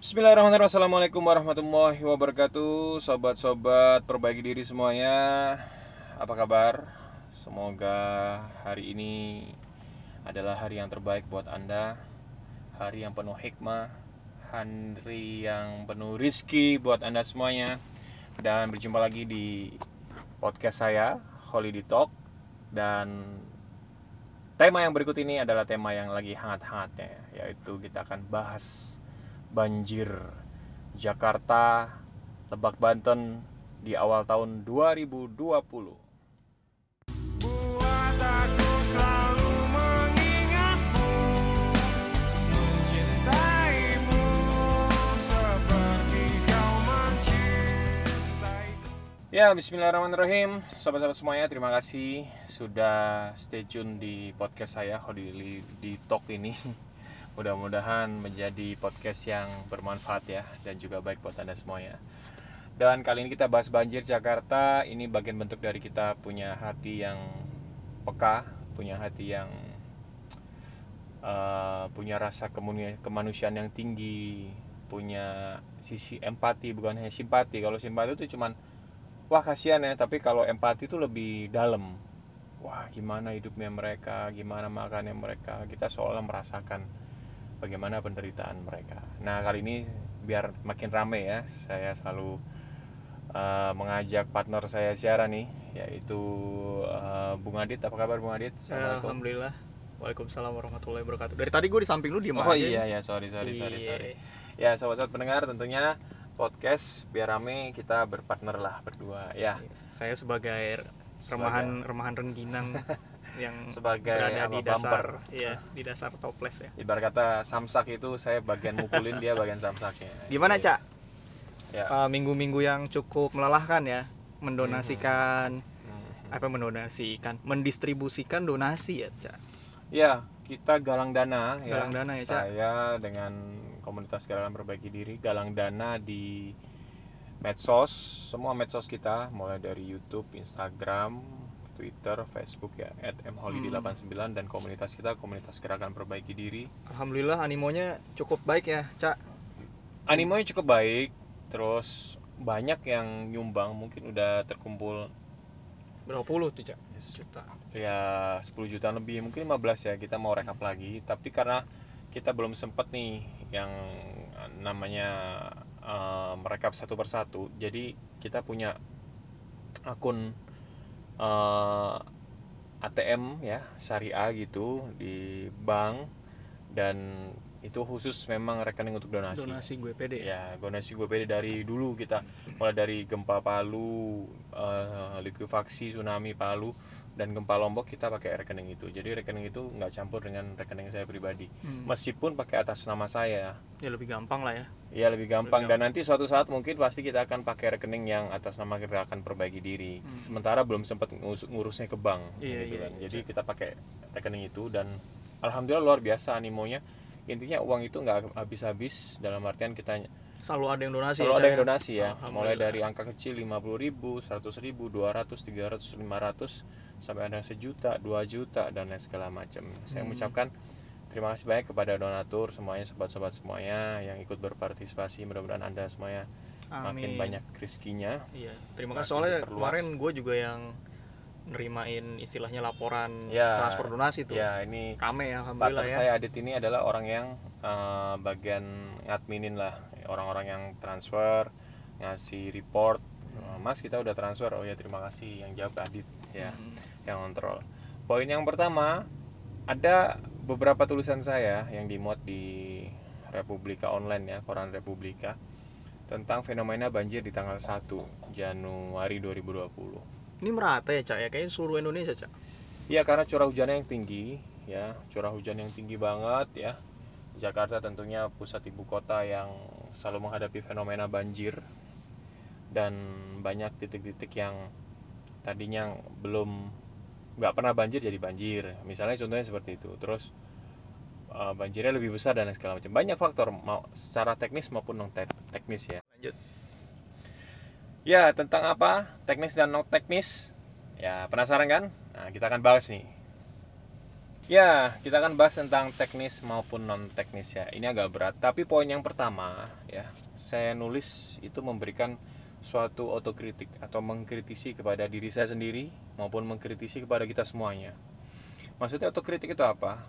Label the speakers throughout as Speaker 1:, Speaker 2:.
Speaker 1: Bismillahirrahmanirrahim. Assalamualaikum warahmatullahi wabarakatuh. Sobat-sobat perbaiki diri semuanya. Apa kabar? Semoga hari ini adalah hari yang terbaik buat Anda. Hari yang penuh hikmah. Hari yang penuh rizki buat Anda semuanya. Dan berjumpa lagi di podcast saya Holiday Talk. Dan tema yang berikut ini adalah tema yang lagi hangat-hangatnya Yaitu kita akan bahas banjir Jakarta, Lebak Banten di awal tahun 2020.
Speaker 2: Buat aku selalu mengingatmu Mencintaimu Seperti kau mencintaiku
Speaker 1: Ya, bismillahirrahmanirrahim. Sobat-sobat semuanya, terima kasih sudah stay tune di podcast saya Hodili di Talk ini. Mudah-mudahan menjadi podcast yang bermanfaat ya dan juga baik buat Anda semuanya. Dan kali ini kita bahas banjir Jakarta. Ini bagian bentuk dari kita punya hati yang peka, punya hati yang eh, punya rasa kemanusiaan yang tinggi, punya sisi empati bukan hanya simpati. Kalau simpati itu cuman wah kasihan ya, tapi kalau empati itu lebih dalam. Wah, gimana hidupnya mereka, gimana makannya mereka. Kita seolah merasakan bagaimana penderitaan mereka. Nah, kali ini biar makin rame ya, saya selalu eh, mengajak partner saya siaran nih, yaitu eh, Bung Adit. Apa kabar Bung Adit? Assalamualaikum.
Speaker 3: Alhamdulillah. Waalaikumsalam warahmatullahi wabarakatuh. Dari tadi gue di samping lu diem
Speaker 1: Oh
Speaker 3: aja.
Speaker 1: iya ya, sorry sorry sorry
Speaker 3: Iya.
Speaker 1: sorry. Ya, sobat-sobat pendengar tentunya podcast biar rame kita berpartner lah berdua ya.
Speaker 3: Saya sebagai remahan remahan rengginang yang
Speaker 1: Sebagai
Speaker 3: berada di dasar
Speaker 1: bumper.
Speaker 3: iya, di dasar toples ya.
Speaker 1: Ibarat kata samsak itu saya bagian mukulin dia bagian samsaknya.
Speaker 3: Gimana,
Speaker 1: Gitu.
Speaker 3: Cak?
Speaker 1: Ya.
Speaker 3: Eh, minggu-minggu yang cukup melelahkan ya mendonasikan
Speaker 1: Mhm.
Speaker 3: apa mendonasikan mendistribusikan donasi ya cak
Speaker 1: Ya, kita galang dana ya.
Speaker 3: Galang dana ya, Cak.
Speaker 1: Saya dengan komunitas galang perbaiki diri galang dana di medsos, semua medsos kita mulai dari YouTube, Instagram, Twitter, Facebook ya @mholiday89 dan komunitas kita komunitas gerakan perbaiki diri.
Speaker 3: alhamdulillah animonya cukup baik ya cak.
Speaker 1: Animonya cukup baik, terus banyak yang nyumbang, mungkin udah terkumpul.
Speaker 3: Berapa puluh tuh cak? Juta.
Speaker 1: Ya 10 juta lebih mungkin 15 ya kita mau rekap lagi. Tapi karena kita belum sempet nih yang namanya eh, merekap satu persatu jadi kita punya akun eh, ATM ya syariah gitu di bank. Dan itu khusus memang rekening untuk donasi.
Speaker 3: Donasi gue pede.
Speaker 1: Ya donasi gue pede dari dulu kita. Mulai dari gempa Palu eh, likuifaksi tsunami Palu dan gempa Lombok kita pakai rekening itu. Jadi rekening itu nggak campur dengan rekening saya pribadi.
Speaker 3: Hmm.
Speaker 1: meskipun pakai atas nama saya.
Speaker 3: Ya lebih gampang lah ya.
Speaker 1: Ya lebih gampang.
Speaker 3: Lebih
Speaker 1: dan nanti suatu saat mungkin pasti kita akan pakai rekening yang atas nama gerakan perbaiki diri.
Speaker 3: Hmm.
Speaker 1: sementara belum sempat ngurus- ngurusnya ke bank
Speaker 3: Iya,
Speaker 1: gitu
Speaker 3: iya,
Speaker 1: kan.
Speaker 3: iya,
Speaker 1: jadi
Speaker 3: Cak.
Speaker 1: kita pakai rekening itu dan alhamdulillah luar biasa animonya. Intinya uang itu nggak habis-habis dalam artian kita
Speaker 3: selalu ada yang donasi
Speaker 1: Selalu
Speaker 3: ya,
Speaker 1: ada yang
Speaker 3: ya?
Speaker 1: donasi ya, mulai dari angka kecil 50 ribu, 100 ribu, 200, 300, 500, sampai ada sejuta, 2 juta, dan lain segala macam. Saya
Speaker 3: Hmm.
Speaker 1: mengucapkan terima kasih banyak kepada donatur semuanya, sobat-sobat semuanya yang ikut berpartisipasi. Mudah-mudahan Anda semuanya makin
Speaker 3: Amin.
Speaker 1: banyak rezekinya.
Speaker 3: Iya, terima
Speaker 1: Makin
Speaker 3: kasih soalnya
Speaker 1: diperluas.
Speaker 3: kemarin gue juga yang nerimain istilahnya laporan
Speaker 1: Ya,
Speaker 3: transfer donasi tuh.
Speaker 1: Ya, ini
Speaker 3: Rame ya alhamdulillah ya.
Speaker 1: saya Adit ini adalah orang yang eh, bagian ngadminin lah, orang-orang yang transfer, ngasih report.
Speaker 3: Hmm.
Speaker 1: Mas kita udah transfer, oh ya terima kasih yang jawab Adit ya.
Speaker 3: Hmm.
Speaker 1: yang kontrol. Poin yang pertama, ada beberapa tulisan saya yang dimuat di Republika Online ya, koran Republika tentang fenomena banjir di tanggal 1 Januari 2020.
Speaker 3: Ini merata ya, Cak ya? Kayaknya seluruh Indonesia, Cak.
Speaker 1: Iya, karena curah hujannya yang tinggi ya, curah hujan yang tinggi banget ya. Jakarta tentunya pusat ibu kota yang selalu menghadapi fenomena banjir dan banyak titik-titik yang tadinya belum nggak pernah banjir jadi banjir. Misalnya contohnya seperti itu. Terus eh, banjirnya lebih besar dan segala macam. Banyak faktor mau secara teknis maupun non teknis ya.
Speaker 3: Lanjut.
Speaker 1: ya tentang apa? Teknis dan non teknis. Ya penasaran kan? Nah kita akan bahas nih. Ya, kita akan bahas tentang teknis maupun non teknis ya. Ini agak berat, tapi poin yang pertama ya, saya nulis itu memberikan suatu otokritik atau mengkritisi kepada diri saya sendiri maupun mengkritisi kepada kita semuanya. Maksudnya otokritik itu apa?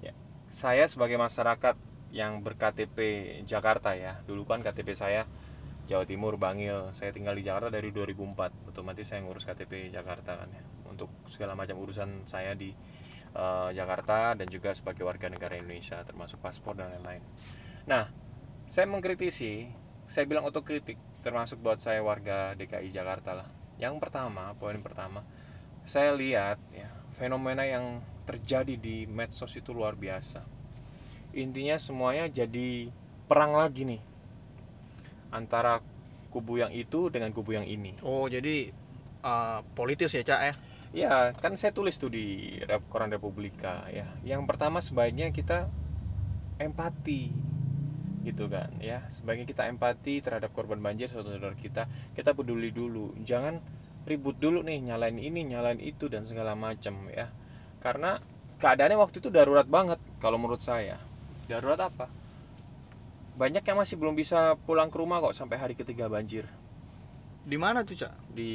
Speaker 1: Ya, saya sebagai masyarakat yang berKTP Jakarta ya, dulu kan KTP saya Jawa Timur Bangil. Saya tinggal di Jakarta dari 2004. Otomatis saya ngurus KTP Jakarta kan ya, untuk segala macam urusan saya di eh, Jakarta dan juga sebagai warga negara Indonesia termasuk paspor dan lain-lain. Nah, saya mengkritisi, saya bilang otokritik termasuk buat saya warga DKI Jakarta lah. Yang pertama, poin pertama, saya lihat ya fenomena yang terjadi di medsos itu luar biasa. Intinya semuanya jadi perang lagi nih antara kubu yang itu dengan kubu yang ini.
Speaker 3: Oh, jadi eh, politis ya, Cak ya?
Speaker 1: Ya, kan saya tulis tuh di koran Republika ya. Yang pertama sebaiknya kita empati gitu kan ya. Sebaiknya kita empati terhadap korban banjir saudara-saudara kita. Kita peduli dulu. Jangan ribut dulu nih nyalain ini, nyalain itu dan segala macam ya. Karena keadaannya waktu itu darurat banget kalau menurut saya. Darurat apa? Banyak yang masih belum bisa pulang ke rumah kok sampai hari ketiga banjir
Speaker 3: Di mana tuh, Cak?
Speaker 1: di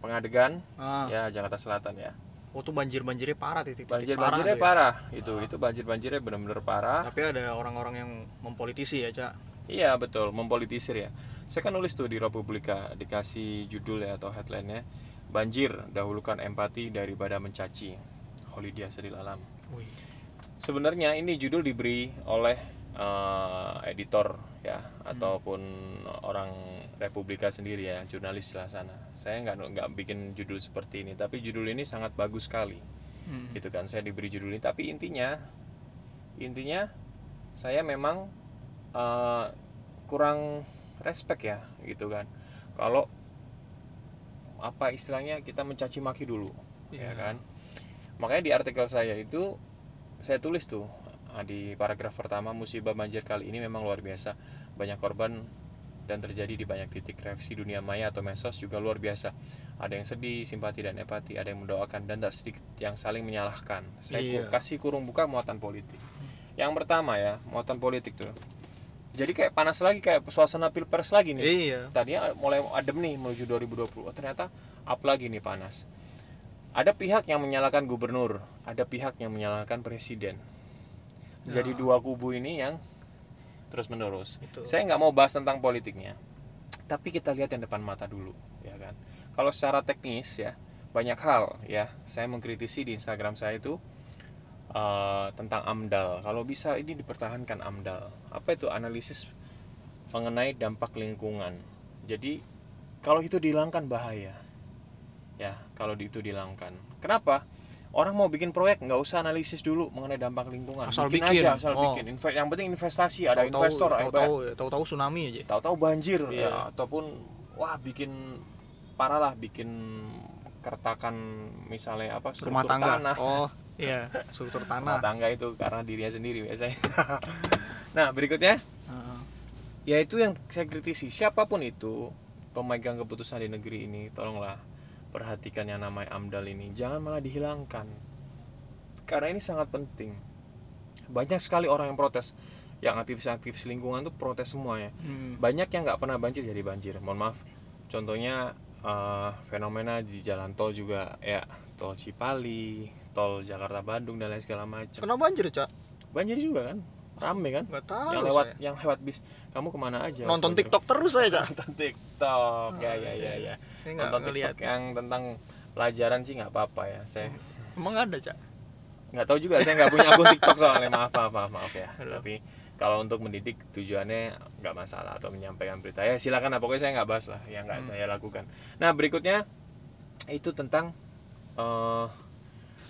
Speaker 1: Pengadegan
Speaker 3: Ah,
Speaker 1: ya Jakarta Selatan ya.
Speaker 3: Oh tuh banjir-banjirnya parah titik
Speaker 1: banjir banjirnya
Speaker 3: tuh ya.
Speaker 1: parah itu
Speaker 3: Ah.
Speaker 1: itu banjir banjirnya benar-benar parah
Speaker 3: Tapi ada orang-orang yang mempolitisi ya, Cak.
Speaker 1: iya betul mempolitisir ya saya kan nulis tuh di Republika dikasih judul ya atau headline-nya banjir dahulukan empati daripada mencaci Holidia Sedil Alam sebenarnya ini judul diberi oleh eh, editor ya
Speaker 3: Hmm.
Speaker 1: ataupun orang Republika sendiri ya jurnalis lah sana saya nggak nggak bikin judul seperti ini tapi judul ini sangat bagus sekali
Speaker 3: Hmm.
Speaker 1: gitu kan saya diberi judul ini tapi intinya intinya saya memang eh, kurang respect ya gitu kan kalau apa istilahnya kita mencaci maki dulu ya
Speaker 3: Iya.
Speaker 1: kan makanya di artikel saya itu saya tulis tuh di paragraf pertama musibah banjir kali ini memang luar biasa. Banyak korban dan terjadi di banyak titik. Reaksi dunia maya atau medsos juga luar biasa. Ada yang sedih simpati dan empati. Ada yang mendoakan dan tak sedikit yang saling menyalahkan. Saya
Speaker 3: Iya.
Speaker 1: kasih kurung buka muatan politik. Yang pertama ya muatan politik tuh. Jadi kayak panas lagi kayak suasana pilpres lagi nih.
Speaker 3: Iya.
Speaker 1: tadinya mulai adem nih menuju 2020 oh, ternyata up lagi nih panas. Ada pihak yang menyalahkan gubernur. Ada pihak yang menyalahkan presiden jadi
Speaker 3: Ya.
Speaker 1: dua kubu ini yang terus menerus.
Speaker 3: Itu.
Speaker 1: saya nggak mau bahas tentang politiknya tapi kita lihat yang depan mata dulu ya kan? Kalau secara teknis ya banyak hal ya. Saya mengkritisi di Instagram saya itu eh, tentang AMDAL. Kalau bisa ini dipertahankan AMDAL. Apa itu analisis mengenai dampak lingkungan? Jadi kalau itu dihilangkan bahaya ya kalau itu dihilangkan. Kenapa orang mau bikin proyek nggak usah analisis dulu mengenai dampak lingkungan
Speaker 3: Asal
Speaker 1: bikin,
Speaker 3: bikin.
Speaker 1: aja asal
Speaker 3: Oh.
Speaker 1: bikin Inve- yang penting investasi ada
Speaker 3: Tahu-tahu-
Speaker 1: investor
Speaker 3: tahu-tahu tahu-tahu tsunami aja.
Speaker 1: tahu-tahu banjir
Speaker 3: Iya.
Speaker 1: ya ataupun wah bikin parah lah bikin kertakan misalnya apa
Speaker 3: Rumah
Speaker 1: struktur
Speaker 3: tangga.
Speaker 1: tanah
Speaker 3: Oh, iya, struktur
Speaker 1: rumah
Speaker 3: tanah.
Speaker 1: tangga itu karena dirinya sendiri biasanya nah berikutnya
Speaker 3: Heeh.
Speaker 1: ya itu yang saya kritisi siapa pun itu pemegang keputusan di negeri ini tolonglah perhatikan yang namanya AMDAL ini jangan malah dihilangkan. Karena ini sangat penting. Banyak sekali orang yang protes yang aktivis-aktivis lingkungan tuh protes semuanya
Speaker 3: Hmm.
Speaker 1: banyak yang nggak pernah banjir jadi banjir. Mohon maaf. Contohnya eh, fenomena di jalan tol juga ya tol Cipali tol Jakarta Bandung dan lain segala macam.
Speaker 3: Kena banjir, Cak?
Speaker 1: banjir juga kan rame kan
Speaker 3: Enggak tahu.
Speaker 1: yang lewat
Speaker 3: saya.
Speaker 1: yang lewat bis kamu ke mana aja
Speaker 3: Nonton
Speaker 1: waktu itu?
Speaker 3: TikTok terus saya, Cak.
Speaker 1: nonton TikTok ya ya ya ya
Speaker 3: Saya nggak
Speaker 1: nonton
Speaker 3: ngeliat.
Speaker 1: TikTok yang tentang pelajaran sih nggak apa-apa ya saya
Speaker 3: Emang ada, Cak?
Speaker 1: nggak tahu juga saya nggak punya akun TikTok soalnya maaf maaf maaf, maaf ya
Speaker 3: Aduh.
Speaker 1: tapi kalau untuk mendidik tujuannya nggak masalah atau menyampaikan berita ya silakan lah pokoknya saya nggak bahas lah yang nggak
Speaker 3: Hmm.
Speaker 1: saya lakukan nah berikutnya itu tentang eh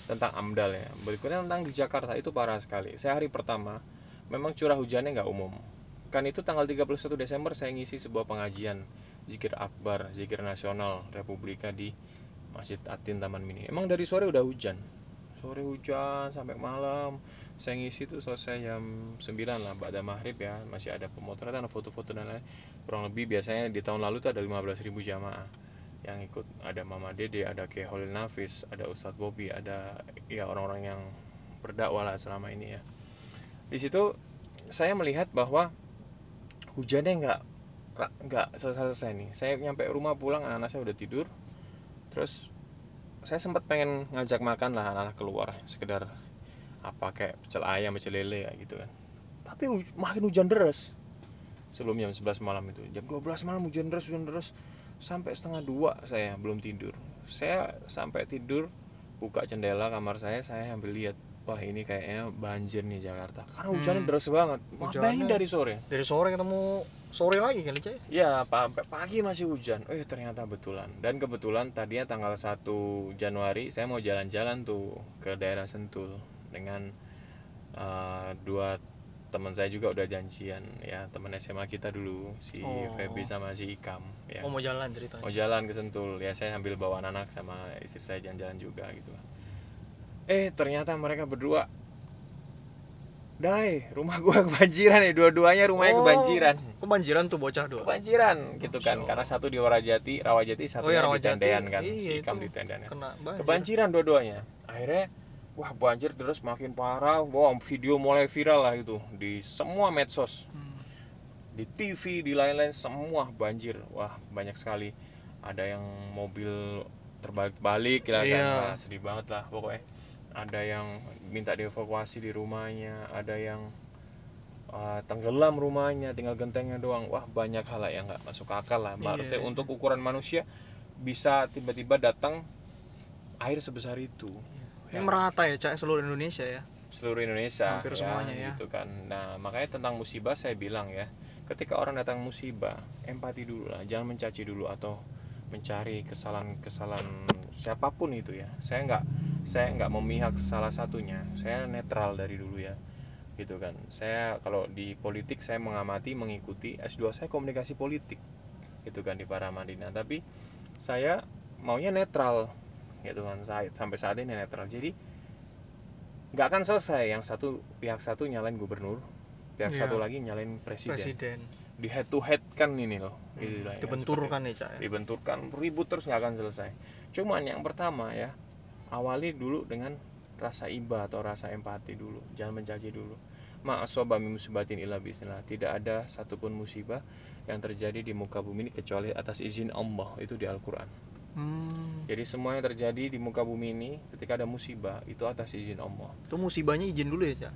Speaker 1: tentang AMDAL ya berikutnya tentang di Jakarta itu parah sekali saya hari pertama memang curah hujannya nggak umum. Kan itu tanggal 31 Desember saya ngisi sebuah pengajian zikir akbar zikir nasional Republika di Masjid Atin Taman Mini. Emang dari sore udah hujan? Sore hujan sampai malam. Saya ngisi tuh selesai jam 9 lah pada maghrib ya. Masih ada pemotretan foto-foto dan lain kurang lebih biasanya di tahun lalu tuh ada 15.000 jamaah yang ikut. Ada Mama Dede ada Keholil Nafis ada Ustadz Bobi ada ya orang-orang yang berdakwah lah selama ini ya di situ saya melihat bahwa hujannya nggak nggak selesai-selesai nih. Saya nyampe rumah pulang anak-anak saya udah tidur. Terus saya sempat pengen ngajak makan lah anak-anak keluar sekedar apa kayak pecel ayam pecel lele ya gitu kan. Tapi makin hujan deras. Sebelum jam 11 malam itu jam 12 malam hujan deras hujan deras. Sampai setengah dua saya belum tidur. Saya sampai tidur buka jendela kamar saya saya sambil lihat wah ini kayaknya banjir nih Jakarta karena hujannya
Speaker 3: Hmm.
Speaker 1: deras banget
Speaker 3: Hujannya-
Speaker 1: bayangin dari sore
Speaker 3: Dari sore ketemu sore lagi kali Cak.
Speaker 1: Ya, pa- sampai pagi masih hujan. Oh, ternyata betulan. Dan kebetulan tadinya tanggal 1 Januari saya mau jalan-jalan tuh ke daerah Sentul dengan eh, dua teman saya juga udah janjian ya, teman SMA kita dulu, si
Speaker 3: Oh.
Speaker 1: Feby sama si Ikam ya.
Speaker 3: Oh mau jalan ceritanya.
Speaker 1: Mau jalan ke Sentul. Ya, saya sambil bawa anak sama istri saya jalan-jalan juga gitu. Eh, ternyata mereka berdua Dai, rumah gua kebanjiran nih, dua-duanya rumahnya
Speaker 3: Oh,
Speaker 1: kebanjiran
Speaker 3: Kebanjiran tuh bocah dua.
Speaker 1: kebanjiran gitu kan
Speaker 3: Masya
Speaker 1: karena satu di Rawajati Rawajati satunya
Speaker 3: iya,
Speaker 1: di
Speaker 3: Rawajati.
Speaker 1: Tendean kan
Speaker 3: Iya,
Speaker 1: si Ikam di Tendean.
Speaker 3: Kena banjir.
Speaker 1: kebanjiran dua-duanya akhirnya wah banjir terus makin parah wah video mulai viral lah itu di semua medsos
Speaker 3: Hmm.
Speaker 1: di TV di lain-lain semua banjir wah banyak sekali ada yang mobil terbalik-balik lah kan. Wah, sedih banget lah pokoknya ada yang minta dievakuasi di rumahnya ada yang uh, tenggelam rumahnya tinggal gentengnya doang wah banyak hal yang nggak masuk akal lah Maksudnya
Speaker 3: Iya.
Speaker 1: untuk ukuran manusia bisa tiba-tiba datang air sebesar itu
Speaker 3: Ini
Speaker 1: Ya.
Speaker 3: merata ya Cak seluruh Indonesia ya.
Speaker 1: seluruh Indonesia
Speaker 3: Hampir
Speaker 1: ya,
Speaker 3: semuanya ya.
Speaker 1: gitu kan nah makanya tentang musibah saya bilang ya ketika orang datang musibah empati dulu lah jangan mencaci dulu atau mencari kesalahan-kesalahan siapa pun itu ya. Saya nggak saya nggak memihak salah satunya. Saya netral dari dulu ya gitu kan. Saya kalau di politik saya mengamati mengikuti S2 saya komunikasi politik gitu kan di Paramadina. Tapi saya maunya netral gitu kan. Saya sampai saat ini netral. Jadi nggak akan selesai yang satu pihak satu nyalain gubernur pihak
Speaker 3: Iya.
Speaker 1: satu lagi nyalain presiden,
Speaker 3: Presiden.
Speaker 1: Di head to head kan ini loh
Speaker 3: Hmm,
Speaker 1: gitu ya,
Speaker 3: Dibenturkan ya Cak ya.
Speaker 1: dibenturkan ribut terus nggak akan selesai cuman yang pertama ya awali dulu dengan rasa iba atau rasa empati dulu jangan mencaci dulu ma'asoba min musibatin illa bismillah tidak ada satupun musibah yang terjadi di muka bumi ini kecuali atas izin Allah itu di Al-Quran
Speaker 3: Hmm.
Speaker 1: jadi semua yang terjadi di muka bumi ini ketika ada musibah itu atas izin Allah
Speaker 3: Itu musibahnya izin dulu ya Cak.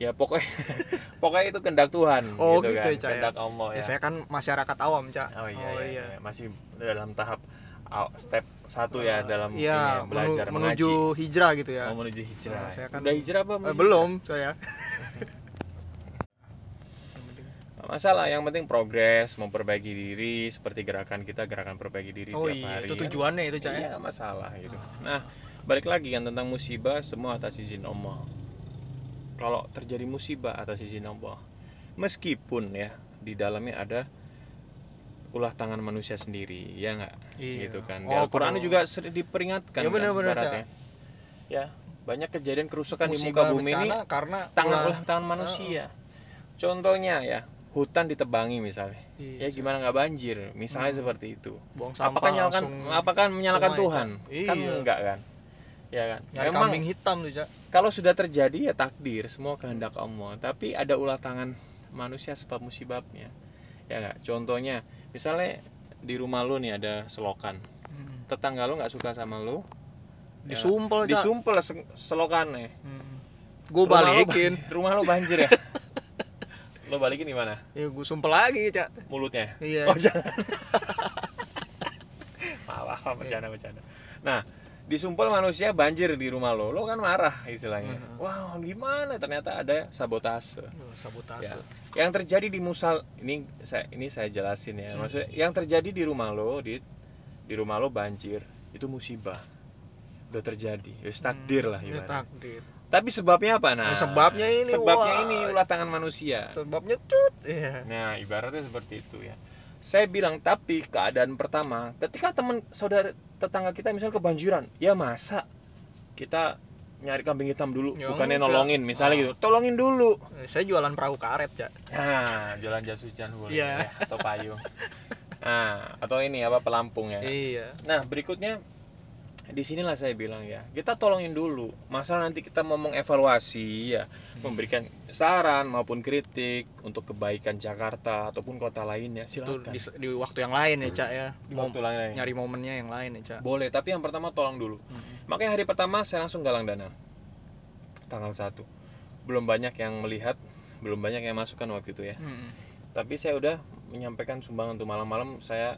Speaker 1: Ya pokoknya pokoknya itu kehendak Tuhan
Speaker 3: Oh,
Speaker 1: gitu,
Speaker 3: gitu
Speaker 1: kan
Speaker 3: ya, Cak, ya?
Speaker 1: Allah
Speaker 3: Ya,
Speaker 1: ya,
Speaker 3: saya kan masyarakat awam Cak.
Speaker 1: oh iya, iya, iya. masih dalam tahap step satu ya dalam
Speaker 3: Iya,
Speaker 1: ya,
Speaker 3: menu-
Speaker 1: belajar
Speaker 3: menuju
Speaker 1: mengaji
Speaker 3: hijrah gitu ya.
Speaker 1: mau menuju hijrah
Speaker 3: Nah, saya kan-
Speaker 1: udah hijrah apa
Speaker 3: Eh, belum saya.
Speaker 1: masalah yang penting progres memperbaiki diri seperti gerakan kita gerakan perbaiki diri
Speaker 3: Oh
Speaker 1: tiap
Speaker 3: iya,
Speaker 1: hari
Speaker 3: itu
Speaker 1: kan.
Speaker 3: tujuannya itu Cak
Speaker 1: iya
Speaker 3: ya.
Speaker 1: nggak masalah gitu
Speaker 3: Ah.
Speaker 1: nah balik lagi kan tentang musibah semua atas izin Allah kalau terjadi musibah atas izin Allah. Meskipun ya di dalamnya ada ulah tangan manusia sendiri ya nggak?
Speaker 3: Iya.
Speaker 1: gitu kan. Di
Speaker 3: Oh,
Speaker 1: Al-Quran juga sering diperingatkan
Speaker 3: Ya,
Speaker 1: kan,
Speaker 3: benar-benar,
Speaker 1: ibaratnya. ya banyak kejadian kerusakan di
Speaker 3: Musibah
Speaker 1: muka bumi ini
Speaker 3: karena
Speaker 1: tangan
Speaker 3: ulah-
Speaker 1: ulah tangan manusia. Contohnya ya hutan ditebangi misalnya.
Speaker 3: Iya,
Speaker 1: ya gimana nggak banjir? Misalnya
Speaker 3: Hmm.
Speaker 1: seperti itu.
Speaker 3: Buang sampah
Speaker 1: apakah nyalakan
Speaker 3: langsung
Speaker 1: apakah menyalahkan
Speaker 3: sungai,
Speaker 1: Tuhan? Kan
Speaker 3: Iya.
Speaker 1: enggak kan ya kan
Speaker 3: nyari
Speaker 1: memang
Speaker 3: kambing hitam tuh Cak.
Speaker 1: kalau sudah terjadi ya takdir semua kehendak Allah tapi ada ulah tangan manusia sebab musibahnya ya enggak contohnya misalnya di rumah lu nih ada selokan
Speaker 3: Hmm.
Speaker 1: tetangga lu nggak suka sama lu ya,
Speaker 3: Disumpel Cak.
Speaker 1: disumpel se- selokannya
Speaker 3: Hmm. Gue balikin.
Speaker 1: ba- rumah lu banjir ya lo balikin di mana
Speaker 3: Ya gue sumpel lagi Cak.
Speaker 1: mulutnya
Speaker 3: Iya.
Speaker 1: Oh jangan. maaf, bercanda, bercanda. Nah, disumpel manusia banjir di rumah lo, lo kan marah istilahnya.
Speaker 3: Mhm.
Speaker 1: Wah, gimana? Ternyata ada sabotase.
Speaker 3: Oh, sabotase.
Speaker 1: Ya. Yang terjadi di musal, ini saya ini saya jelasin ya.
Speaker 3: Hmm.
Speaker 1: Maksudnya, yang terjadi di rumah lo, di di rumah lo banjir, itu musibah. Udah terjadi, ya takdir lah
Speaker 3: Hmm, ya,
Speaker 1: ibaratnya.
Speaker 3: takdir.
Speaker 1: Tapi sebabnya apa? Nah,
Speaker 3: Ya, sebabnya ini,
Speaker 1: sebabnya
Speaker 3: wah.
Speaker 1: ini ulah tangan manusia.
Speaker 3: Sebabnya cut. Iya.
Speaker 1: Nah, ibaratnya seperti itu ya. Saya bilang, tapi keadaan pertama, ketika teman saudara tetangga kita misalnya kebanjiran, ya masa kita nyari kambing hitam dulu,
Speaker 3: Ya
Speaker 1: bukannya
Speaker 3: enggak.
Speaker 1: nolongin, misalnya
Speaker 3: Ah.
Speaker 1: gitu, tolongin dulu.
Speaker 3: Saya jualan perahu karet Cak.
Speaker 1: Nah, jalan jas hujan boleh
Speaker 3: Iya.
Speaker 1: ya, atau payung. nah atau ini apa pelampung ya
Speaker 3: Iya.
Speaker 1: nah berikutnya di sinilah saya bilang ya kita tolongin dulu masalah nanti kita mau mengevaluasi ya memberikan saran maupun kritik untuk kebaikan Jakarta ataupun kota lainnya silakan
Speaker 3: di, di waktu yang lain ya, Cak ya.
Speaker 1: Di
Speaker 3: Mau
Speaker 1: waktu lain.
Speaker 3: nyari momennya yang lain ya, Cak.
Speaker 1: boleh tapi yang pertama tolong dulu
Speaker 3: Mm-mm.
Speaker 1: makanya hari pertama saya langsung galang dana tanggal 1 belum banyak yang melihat belum banyak yang masukkan waktu itu ya
Speaker 3: Mm-mm.
Speaker 1: tapi saya udah menyampaikan sumbangan untuk malam-malam saya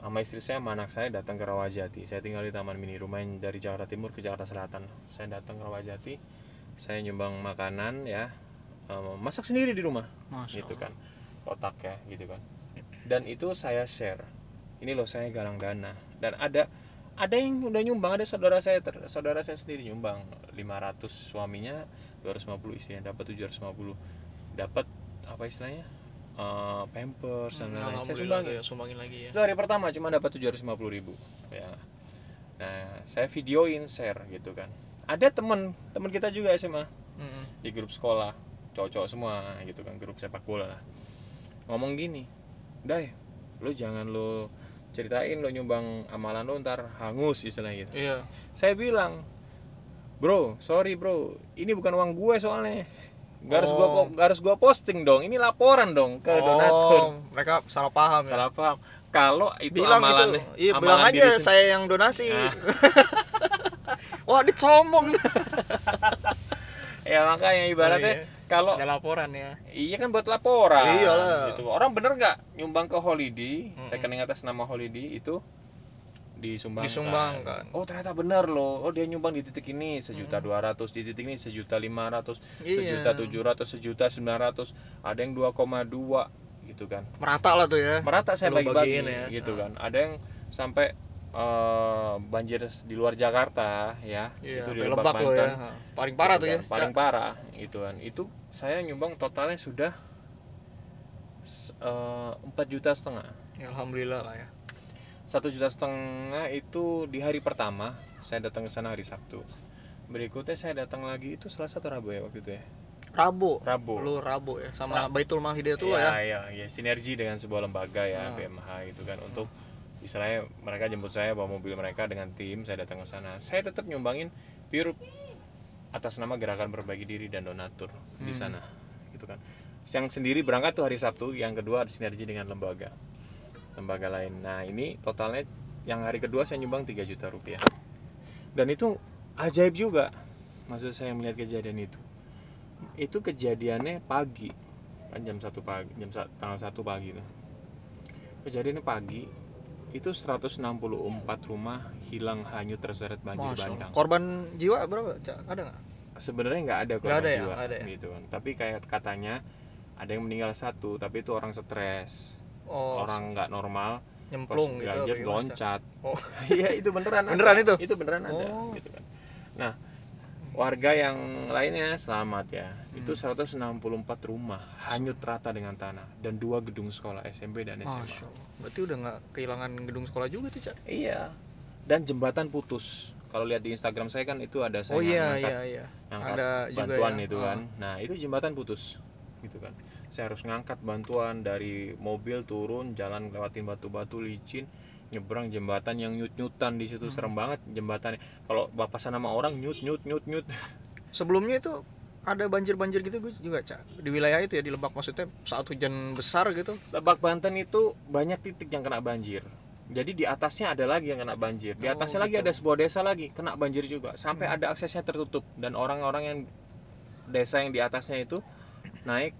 Speaker 1: sama istri saya sama anak saya datang ke Rawajati. Saya tinggal di Taman Mini rumah yang dari Jakarta Timur ke Jakarta Selatan. Saya datang ke Rawajati saya nyumbang makanan ya. Masak sendiri di rumah.
Speaker 3: Masya
Speaker 1: gitu kan kotak ya gitu kan. Dan itu saya share. Ini loh saya galang dana. Dan ada ada yang udah nyumbang ada saudara saya ter- saudara saya sendiri nyumbang. 500 suaminya 250 istrinya dapat 750 dapat apa istilahnya Eh, pampers dan
Speaker 3: Hmm,
Speaker 1: lain-lain. Saya sumbangin.
Speaker 3: ya, sumbangin lagi ya.
Speaker 1: itu hari pertama cuma dapat 750 ribu. Ya. Nah saya videoin share gitu kan. Ada teman teman kita juga SMA
Speaker 3: Mm-mm.
Speaker 1: di grup sekolah. Cowok-cowok semua gitu kan grup sepak bola. Lah ngomong gini Dai lu jangan lu ceritain lu nyumbang amalan lu ntar hangus istilahnya gitu.
Speaker 3: Iya.
Speaker 1: saya bilang bro sorry bro. Ini bukan uang gue soalnya gak harus gua
Speaker 3: Oh.
Speaker 1: gak harus gua posting dong ini laporan dong ke
Speaker 3: Oh,
Speaker 1: donatur
Speaker 3: mereka salah paham ya.
Speaker 1: salah paham kalau itu
Speaker 3: bilang
Speaker 1: amalan
Speaker 3: itu. Iya, bilang aja
Speaker 1: diri sendiri.
Speaker 3: saya yang donasi.
Speaker 1: Nah.
Speaker 3: Wah, dit sombong.
Speaker 1: ya makanya ibaratnya
Speaker 3: Oh, iya.
Speaker 1: kalau
Speaker 3: Ada laporan ya.
Speaker 1: Iya kan buat laporan.
Speaker 3: Iyalah.
Speaker 1: Gitu. Orang bener nggak nyumbang ke Holiday,
Speaker 3: Mm-mm.
Speaker 1: rekening atas nama Holiday itu disumbangkan.
Speaker 3: Disumbangkan.
Speaker 1: Oh ternyata benar loh. Oh dia nyumbang di titik ini sejuta dua ratus, di titik ini sejuta lima ratus,
Speaker 3: Iya.
Speaker 1: sejuta tujuh ratus, sejuta sembilan ratus. Ada yang 2,2 gitu kan.
Speaker 3: Merata lah tuh ya.
Speaker 1: Merata saya bagi-bagi
Speaker 3: ya.
Speaker 1: gitu
Speaker 3: Ah.
Speaker 1: kan. Ada yang sampai eh, banjir di luar Jakarta ya,
Speaker 3: Iya,
Speaker 1: itu di Lebak
Speaker 3: Lebak ya. Ha. Paling parah
Speaker 1: gitu
Speaker 3: tuh ya.
Speaker 1: kan, paling
Speaker 3: Cak.
Speaker 1: parah gitu kan itu saya nyumbang totalnya sudah eh, empat juta setengah
Speaker 3: Ya, alhamdulillah lah ya.
Speaker 1: Satu juta setengah itu di hari pertama saya datang ke sana hari Sabtu berikutnya saya datang lagi itu Selasa atau Rabu ya waktu itu ya
Speaker 3: Rabu.
Speaker 1: Rabu
Speaker 3: Lu Rabu ya sama
Speaker 1: Ra-
Speaker 3: Baitul Mal Hidayatullah ya.
Speaker 1: ya, ya, ya, sinergi dengan sebuah lembaga ya
Speaker 3: Ah.
Speaker 1: BMH gitu kan untuk istilahnya mereka jemput saya bawa mobil mereka dengan tim saya datang ke sana saya tetap nyumbangin pure atas nama gerakan berbagi diri dan donatur di
Speaker 3: Hmm.
Speaker 1: sana gitu kan yang sendiri berangkat tuh hari Sabtu yang kedua ada sinergi dengan lembaga lembaga lain nah ini totalnya yang hari kedua saya nyumbang 3 juta rupiah dan itu ajaib juga maksud saya melihat kejadian itu itu kejadiannya pagi kan jam satu pagi jam tanggal satu pagi tuh kejadiannya pagi itu 164 rumah hilang hanyut terseret banjir
Speaker 3: Masya
Speaker 1: bandang
Speaker 3: Korban jiwa berapa? Ada nggak?
Speaker 1: sebenarnya nggak ada korban
Speaker 3: ada ya?
Speaker 1: jiwa
Speaker 3: Nggak ada ya?
Speaker 1: gitu kan tapi kayak katanya ada yang meninggal satu tapi itu orang stres
Speaker 3: Oh,
Speaker 1: orang nggak normal
Speaker 3: nyemplung gitu.
Speaker 1: gadget loncat
Speaker 3: Oh.
Speaker 1: iya itu beneran ada.
Speaker 3: Beneran itu?
Speaker 1: itu beneran ada
Speaker 3: Oh.
Speaker 1: gitu kan nah warga yang lainnya selamat ya itu
Speaker 3: Hmm.
Speaker 1: 164 rumah hanyut rata dengan tanah dan dua gedung sekolah SMP dan SMA
Speaker 3: Masya Allah. Berarti udah nggak kehilangan gedung sekolah juga tuh, Cak?
Speaker 1: iya dan jembatan putus kalau lihat di Instagram saya kan itu ada saya
Speaker 3: Oh iya,
Speaker 1: ngangkat-
Speaker 3: iya, iya.
Speaker 1: ngangkat
Speaker 3: Ada juga
Speaker 1: bantuan
Speaker 3: ya.
Speaker 1: itu kan nah itu jembatan putus gitu kan saya harus ngangkat bantuan dari mobil turun jalan lewatin batu-batu licin nyebrang jembatan yang nyut-nyutan di situ
Speaker 3: Hmm.
Speaker 1: serem banget jembatannya kalau papasan sama orang nyut nyut nyut nyut
Speaker 3: Sebelumnya itu ada banjir-banjir gitu gue juga, Cak. Di wilayah itu ya di Lebak maksudnya saat hujan besar gitu.
Speaker 1: Lebak Banten itu banyak titik yang kena banjir jadi di atasnya ada lagi yang kena banjir di
Speaker 3: Oh,
Speaker 1: atasnya lagi
Speaker 3: gitu.
Speaker 1: ada sebuah desa lagi kena banjir juga sampai
Speaker 3: Hmm.
Speaker 1: ada aksesnya tertutup dan orang-orang yang desa yang di atasnya itu naik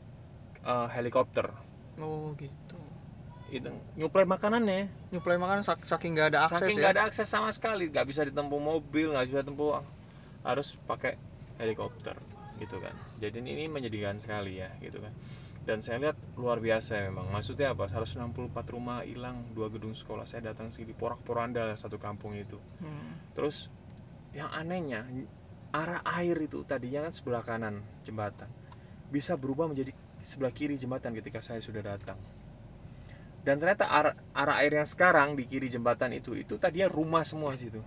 Speaker 1: eh, helikopter.
Speaker 3: Oh, gitu.
Speaker 1: itu nyuplai makanannya.
Speaker 3: Nyuplai makan sak- saking nggak ada akses
Speaker 1: saking
Speaker 3: ya.
Speaker 1: nggak ada akses sama sekali. Nggak bisa ditempuh mobil nggak bisa tempuh harus pakai helikopter gitu kan. Jadi ini menyedihkan sekali ya gitu kan. Dan saya lihat luar biasa memang. Maksudnya apa? 164 rumah hilang dua gedung sekolah. Saya datang sini porak-poranda satu kampung itu.
Speaker 3: Hmm.
Speaker 1: terus yang anehnya arah air itu tadinya kan sebelah kanan jembatan. Bisa berubah menjadi sebelah kiri jembatan ketika saya sudah datang dan ternyata arah, arah air yang sekarang di kiri jembatan itu itu tadinya rumah semua situ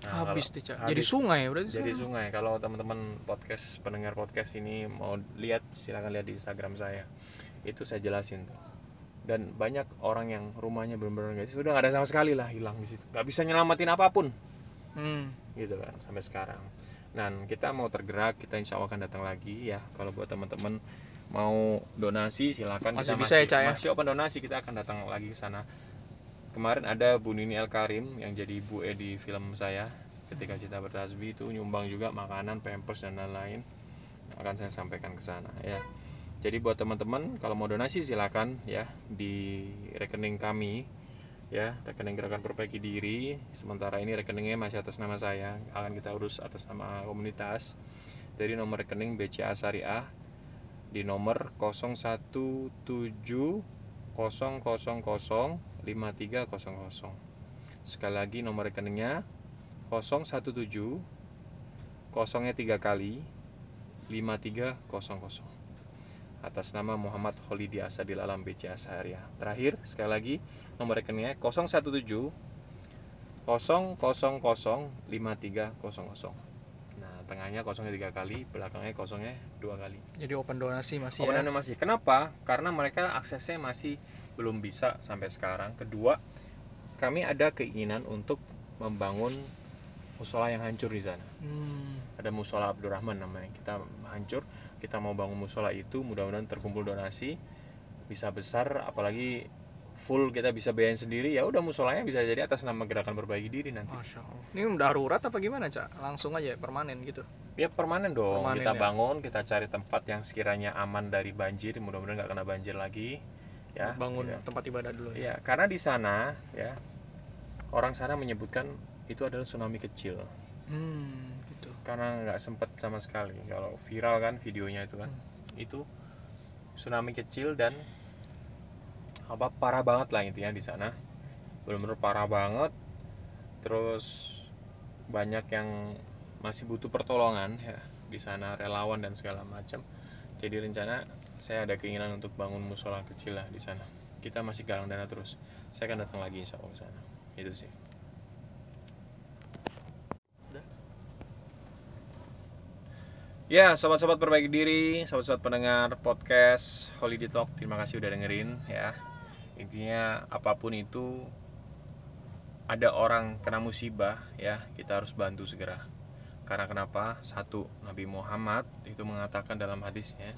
Speaker 1: Nah,
Speaker 3: habis tuh, Cak. Jadi sungai berarti.
Speaker 1: jadi
Speaker 3: sana.
Speaker 1: sungai kalau teman-teman podcast pendengar podcast ini mau lihat silakan lihat di Instagram saya itu saya jelasin tuh dan banyak orang yang rumahnya benar-benar guys sudah nggak ada sama sekali lah hilang di situ nggak bisa nyelamatin apa pun
Speaker 3: Hmm.
Speaker 1: gitu kan sampai sekarang dan kita mau tergerak kita insya Allah akan datang lagi ya. Kalau buat teman-teman mau donasi silakan
Speaker 3: Masih
Speaker 1: kita
Speaker 3: bisa ya, Cak, ya?
Speaker 1: masih open donasi kita akan datang lagi ke sana. Kemarin ada Bu Nini El Karim yang jadi Bu E di film saya ketika kita bertasbih. Itu nyumbang juga makanan pampers dan lain-lain. Akan saya sampaikan ke sana ya. Jadi buat teman-teman kalau mau donasi silakan ya di rekening kami ya rekening gerakan perbaiki diri. Sementara ini rekeningnya masih atas nama saya. Akan kita urus atas nama komunitas. Jadi nomor rekening BCA Syariah di nomor 017 5300 sekali lagi nomor rekeningnya 017 kosongnya tiga kali 5300 atas nama Muhammad Holidi Asadil Alam BCA Syariah. Terakhir, sekali lagi nomor rekeningnya 017 000 5300. Nah, tengahnya kosongnya tiga kali, belakangnya kosongnya dua kali.
Speaker 3: Jadi open donasi masih
Speaker 1: Open
Speaker 3: ya.
Speaker 1: donasi masih. Kenapa? Karena mereka aksesnya masih belum bisa sampai sekarang. Kedua, kami ada keinginan untuk membangun musola yang hancur di sana
Speaker 3: Hmm.
Speaker 1: ada musola Abdurrahman namanya kita hancur kita mau bangun musola itu mudah-mudahan terkumpul donasi bisa besar apalagi full kita bisa biayain sendiri ya udah musolanya bisa jadi atas nama gerakan perbaiki diri nanti
Speaker 3: Masya Allah. Ini darurat apa gimana, Cak? Langsung aja permanen gitu.
Speaker 1: ya permanen dong
Speaker 3: Permanen
Speaker 1: kita
Speaker 3: ya.
Speaker 1: bangun kita cari tempat yang sekiranya aman dari banjir mudah-mudahan nggak kena banjir lagi ya
Speaker 3: Bangun
Speaker 1: gitu.
Speaker 3: tempat ibadah dulu ya.
Speaker 1: ya karena di sana ya orang sana menyebutkan itu adalah tsunami kecil
Speaker 3: Hmm.
Speaker 1: Karena nggak sempet sama sekali. Kalau viral kan videonya itu kan.
Speaker 3: Hmm.
Speaker 1: itu tsunami kecil dan apa parah banget lah intinya di sana. Benar-benar parah banget. Terus banyak yang masih butuh pertolongan ya di sana relawan dan segala macam jadi rencana saya ada keinginan untuk bangun musola kecil lah di sana. Kita masih galang dana terus. Saya akan datang lagi insya Allah ke sana. Itu sih Ya, sobat-sobat perbaiki diri, sobat-sobat pendengar podcast Holiday Talk, terima kasih udah dengerin ya. Intinya apa pun itu ada orang kena musibah ya, kita harus bantu segera. Karena kenapa? Satu, Nabi Muhammad itu mengatakan dalam hadisnya,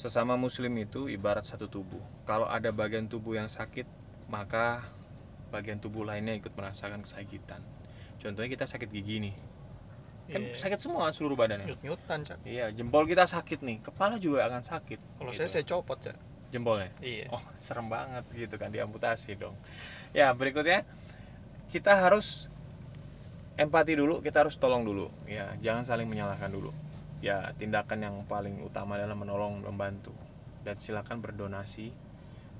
Speaker 1: sesama muslim itu ibarat satu tubuh. Kalau ada bagian tubuh yang sakit, maka bagian tubuh lainnya ikut merasakan kesakitan. Contohnya kita sakit gigi nih. Kan
Speaker 3: Iya.
Speaker 1: sakit semua seluruh badannya.
Speaker 3: Nyut-nyutan, Cak.
Speaker 1: Iya, jempol kita sakit nih, kepala juga akan sakit.
Speaker 3: Kalau
Speaker 1: gitu.
Speaker 3: saya saya copot, Cak.
Speaker 1: jempolnya.
Speaker 3: Iya.
Speaker 1: Oh, serem banget gitu kan diamputasi dong. Ya, berikutnya kita harus empati dulu, kita harus tolong dulu. Ya, jangan saling menyalahkan dulu. Ya, tindakan yang paling utama adalah menolong, membantu. Dan silakan berdonasi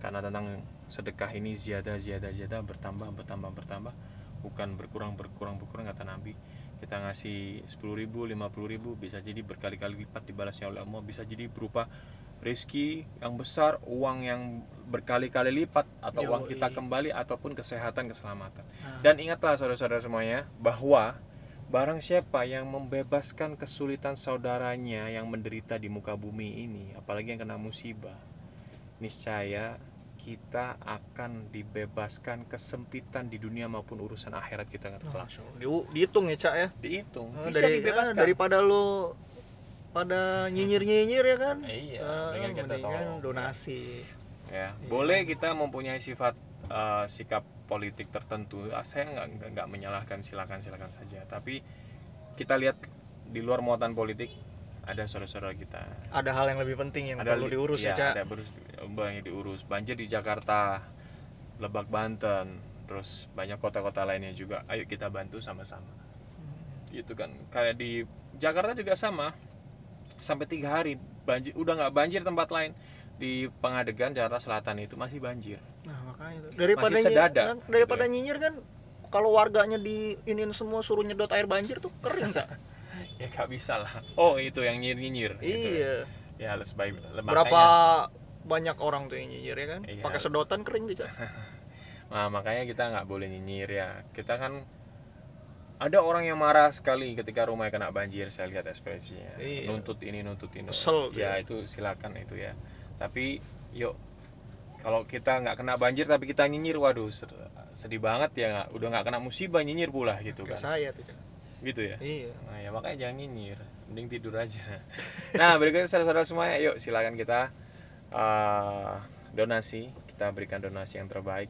Speaker 1: karena tentang sedekah ini ziyadah ziyadah ziyadah bertambah bertambah bertambah bukan berkurang berkurang berkurang kata Nabi kita ngasih 10.000 ribu, 50 ribu bisa jadi berkali-kali lipat dibalasnya oleh Allah. Bisa jadi berupa rezeki yang besar uang yang berkali-kali lipat atau uang
Speaker 3: Yoi.
Speaker 1: kita kembali ataupun kesehatan keselamatan.
Speaker 3: Nah,
Speaker 1: dan ingatlah saudara-saudara semuanya bahwa barang siapa yang membebaskan kesulitan saudaranya yang menderita di muka bumi ini apalagi yang kena musibah niscaya kita akan dibebaskan kesempitan di dunia maupun urusan akhirat kita nggak kelak.
Speaker 3: Diu- dihitung ya, Cak ya.
Speaker 1: dihitung
Speaker 3: Eh,
Speaker 1: bisa
Speaker 3: dari
Speaker 1: dibebaskan
Speaker 3: eh, daripada lo pada nyinyir-nyinyir ya kan?
Speaker 1: Iya,
Speaker 3: Eh,
Speaker 1: mendingan kita
Speaker 3: mendingan donasi.
Speaker 1: ya
Speaker 3: Iya.
Speaker 1: boleh kita mempunyai sifat eh, sikap politik tertentu Ah, saya nggak- nggak menyalahkan silakan silakan saja tapi kita lihat di luar muatan politik ada saudara-saudara kita.
Speaker 3: Ada hal yang lebih penting yang perlu
Speaker 1: li-
Speaker 3: diurus ya, Cak.
Speaker 1: ada berus- banyak diurus. Banjir di Jakarta Lebak Banten terus banyak kota-kota lainnya juga. Ayo kita bantu sama-sama.
Speaker 3: Hmm.
Speaker 1: gitu kan. Kayak di Jakarta juga sama. Sampai tiga hari banjir udah nggak banjir tempat lain. Di Pengadegan Jakarta Selatan itu masih banjir.
Speaker 3: Nah, makanya itu. Daripada
Speaker 1: Masih sedada,
Speaker 3: kan, daripada
Speaker 1: gitu
Speaker 3: nyinyir kan kalau warganya diinin semua suruh nyedot air banjir tuh kering, Cak.
Speaker 1: ya nggak bisa lah oh itu yang nyinyir nyinyir
Speaker 3: iya.
Speaker 1: ya harus baik
Speaker 3: Berapa banyak orang tuh yang nyinyir ya kan?
Speaker 1: Iya.
Speaker 3: Pakai sedotan kering tuh, Cak.
Speaker 1: nah makanya kita nggak boleh nyinyir ya kita kan ada orang yang marah sekali ketika rumahnya kena banjir saya lihat ekspresinya
Speaker 3: Iya.
Speaker 1: nuntut ini nuntut ini
Speaker 3: Kesel
Speaker 1: ya
Speaker 3: ya.
Speaker 1: itu silakan itu ya tapi yuk kalau kita nggak kena banjir tapi kita nyinyir waduh sed- sedih banget ya udah nggak kena musibah nyinyir pula gitu
Speaker 3: Kayak
Speaker 1: kan
Speaker 3: saya tuh.
Speaker 1: Gitu ya
Speaker 3: iya
Speaker 1: Nah, ya makanya jangan nyinyir, mending tidur aja. Nah, berikutnya saudara-saudara semuanya, yuk silakan kita eh, donasi, kita berikan donasi yang terbaik.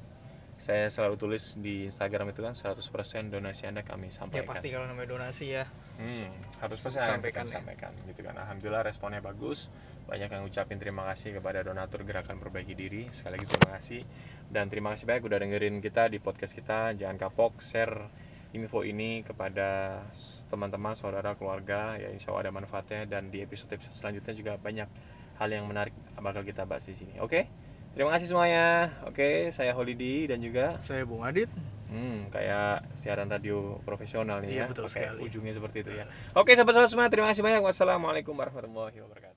Speaker 1: Saya selalu tulis di Instagram itu kan 100% donasi Anda kami
Speaker 3: ya
Speaker 1: sampaikan.
Speaker 3: pasti kalau namanya donasi ya
Speaker 1: Hmm, harus pasti
Speaker 3: Sampaikan
Speaker 1: sampaikan,
Speaker 3: ya.
Speaker 1: sampaikan gitu kan. Alhamdulillah responnya bagus. Banyak yang ngucapin terima kasih kepada donatur Gerakan Perbaiki Diri. Sekali lagi terima kasih dan terima kasih banyak udah dengerin kita di podcast kita. Jangan kapok share info ini kepada teman-teman, saudara, keluarga ya insya Allah ada manfaatnya dan di episode-episode selanjutnya juga banyak hal yang menarik bakal kita bahas di sini. Oke? Terima kasih semuanya. Oke, saya Holidi dan juga
Speaker 3: saya Bung Adit
Speaker 1: Hmm, kayak siaran radio profesional nih
Speaker 3: Iya,
Speaker 1: ya,
Speaker 3: betul
Speaker 1: pakai
Speaker 3: sekali.
Speaker 1: ujungnya seperti itu ya. Oke, sahabat-sahabat semua, terima kasih banyak. Wassalamualaikum warahmatullahi wabarakatuh.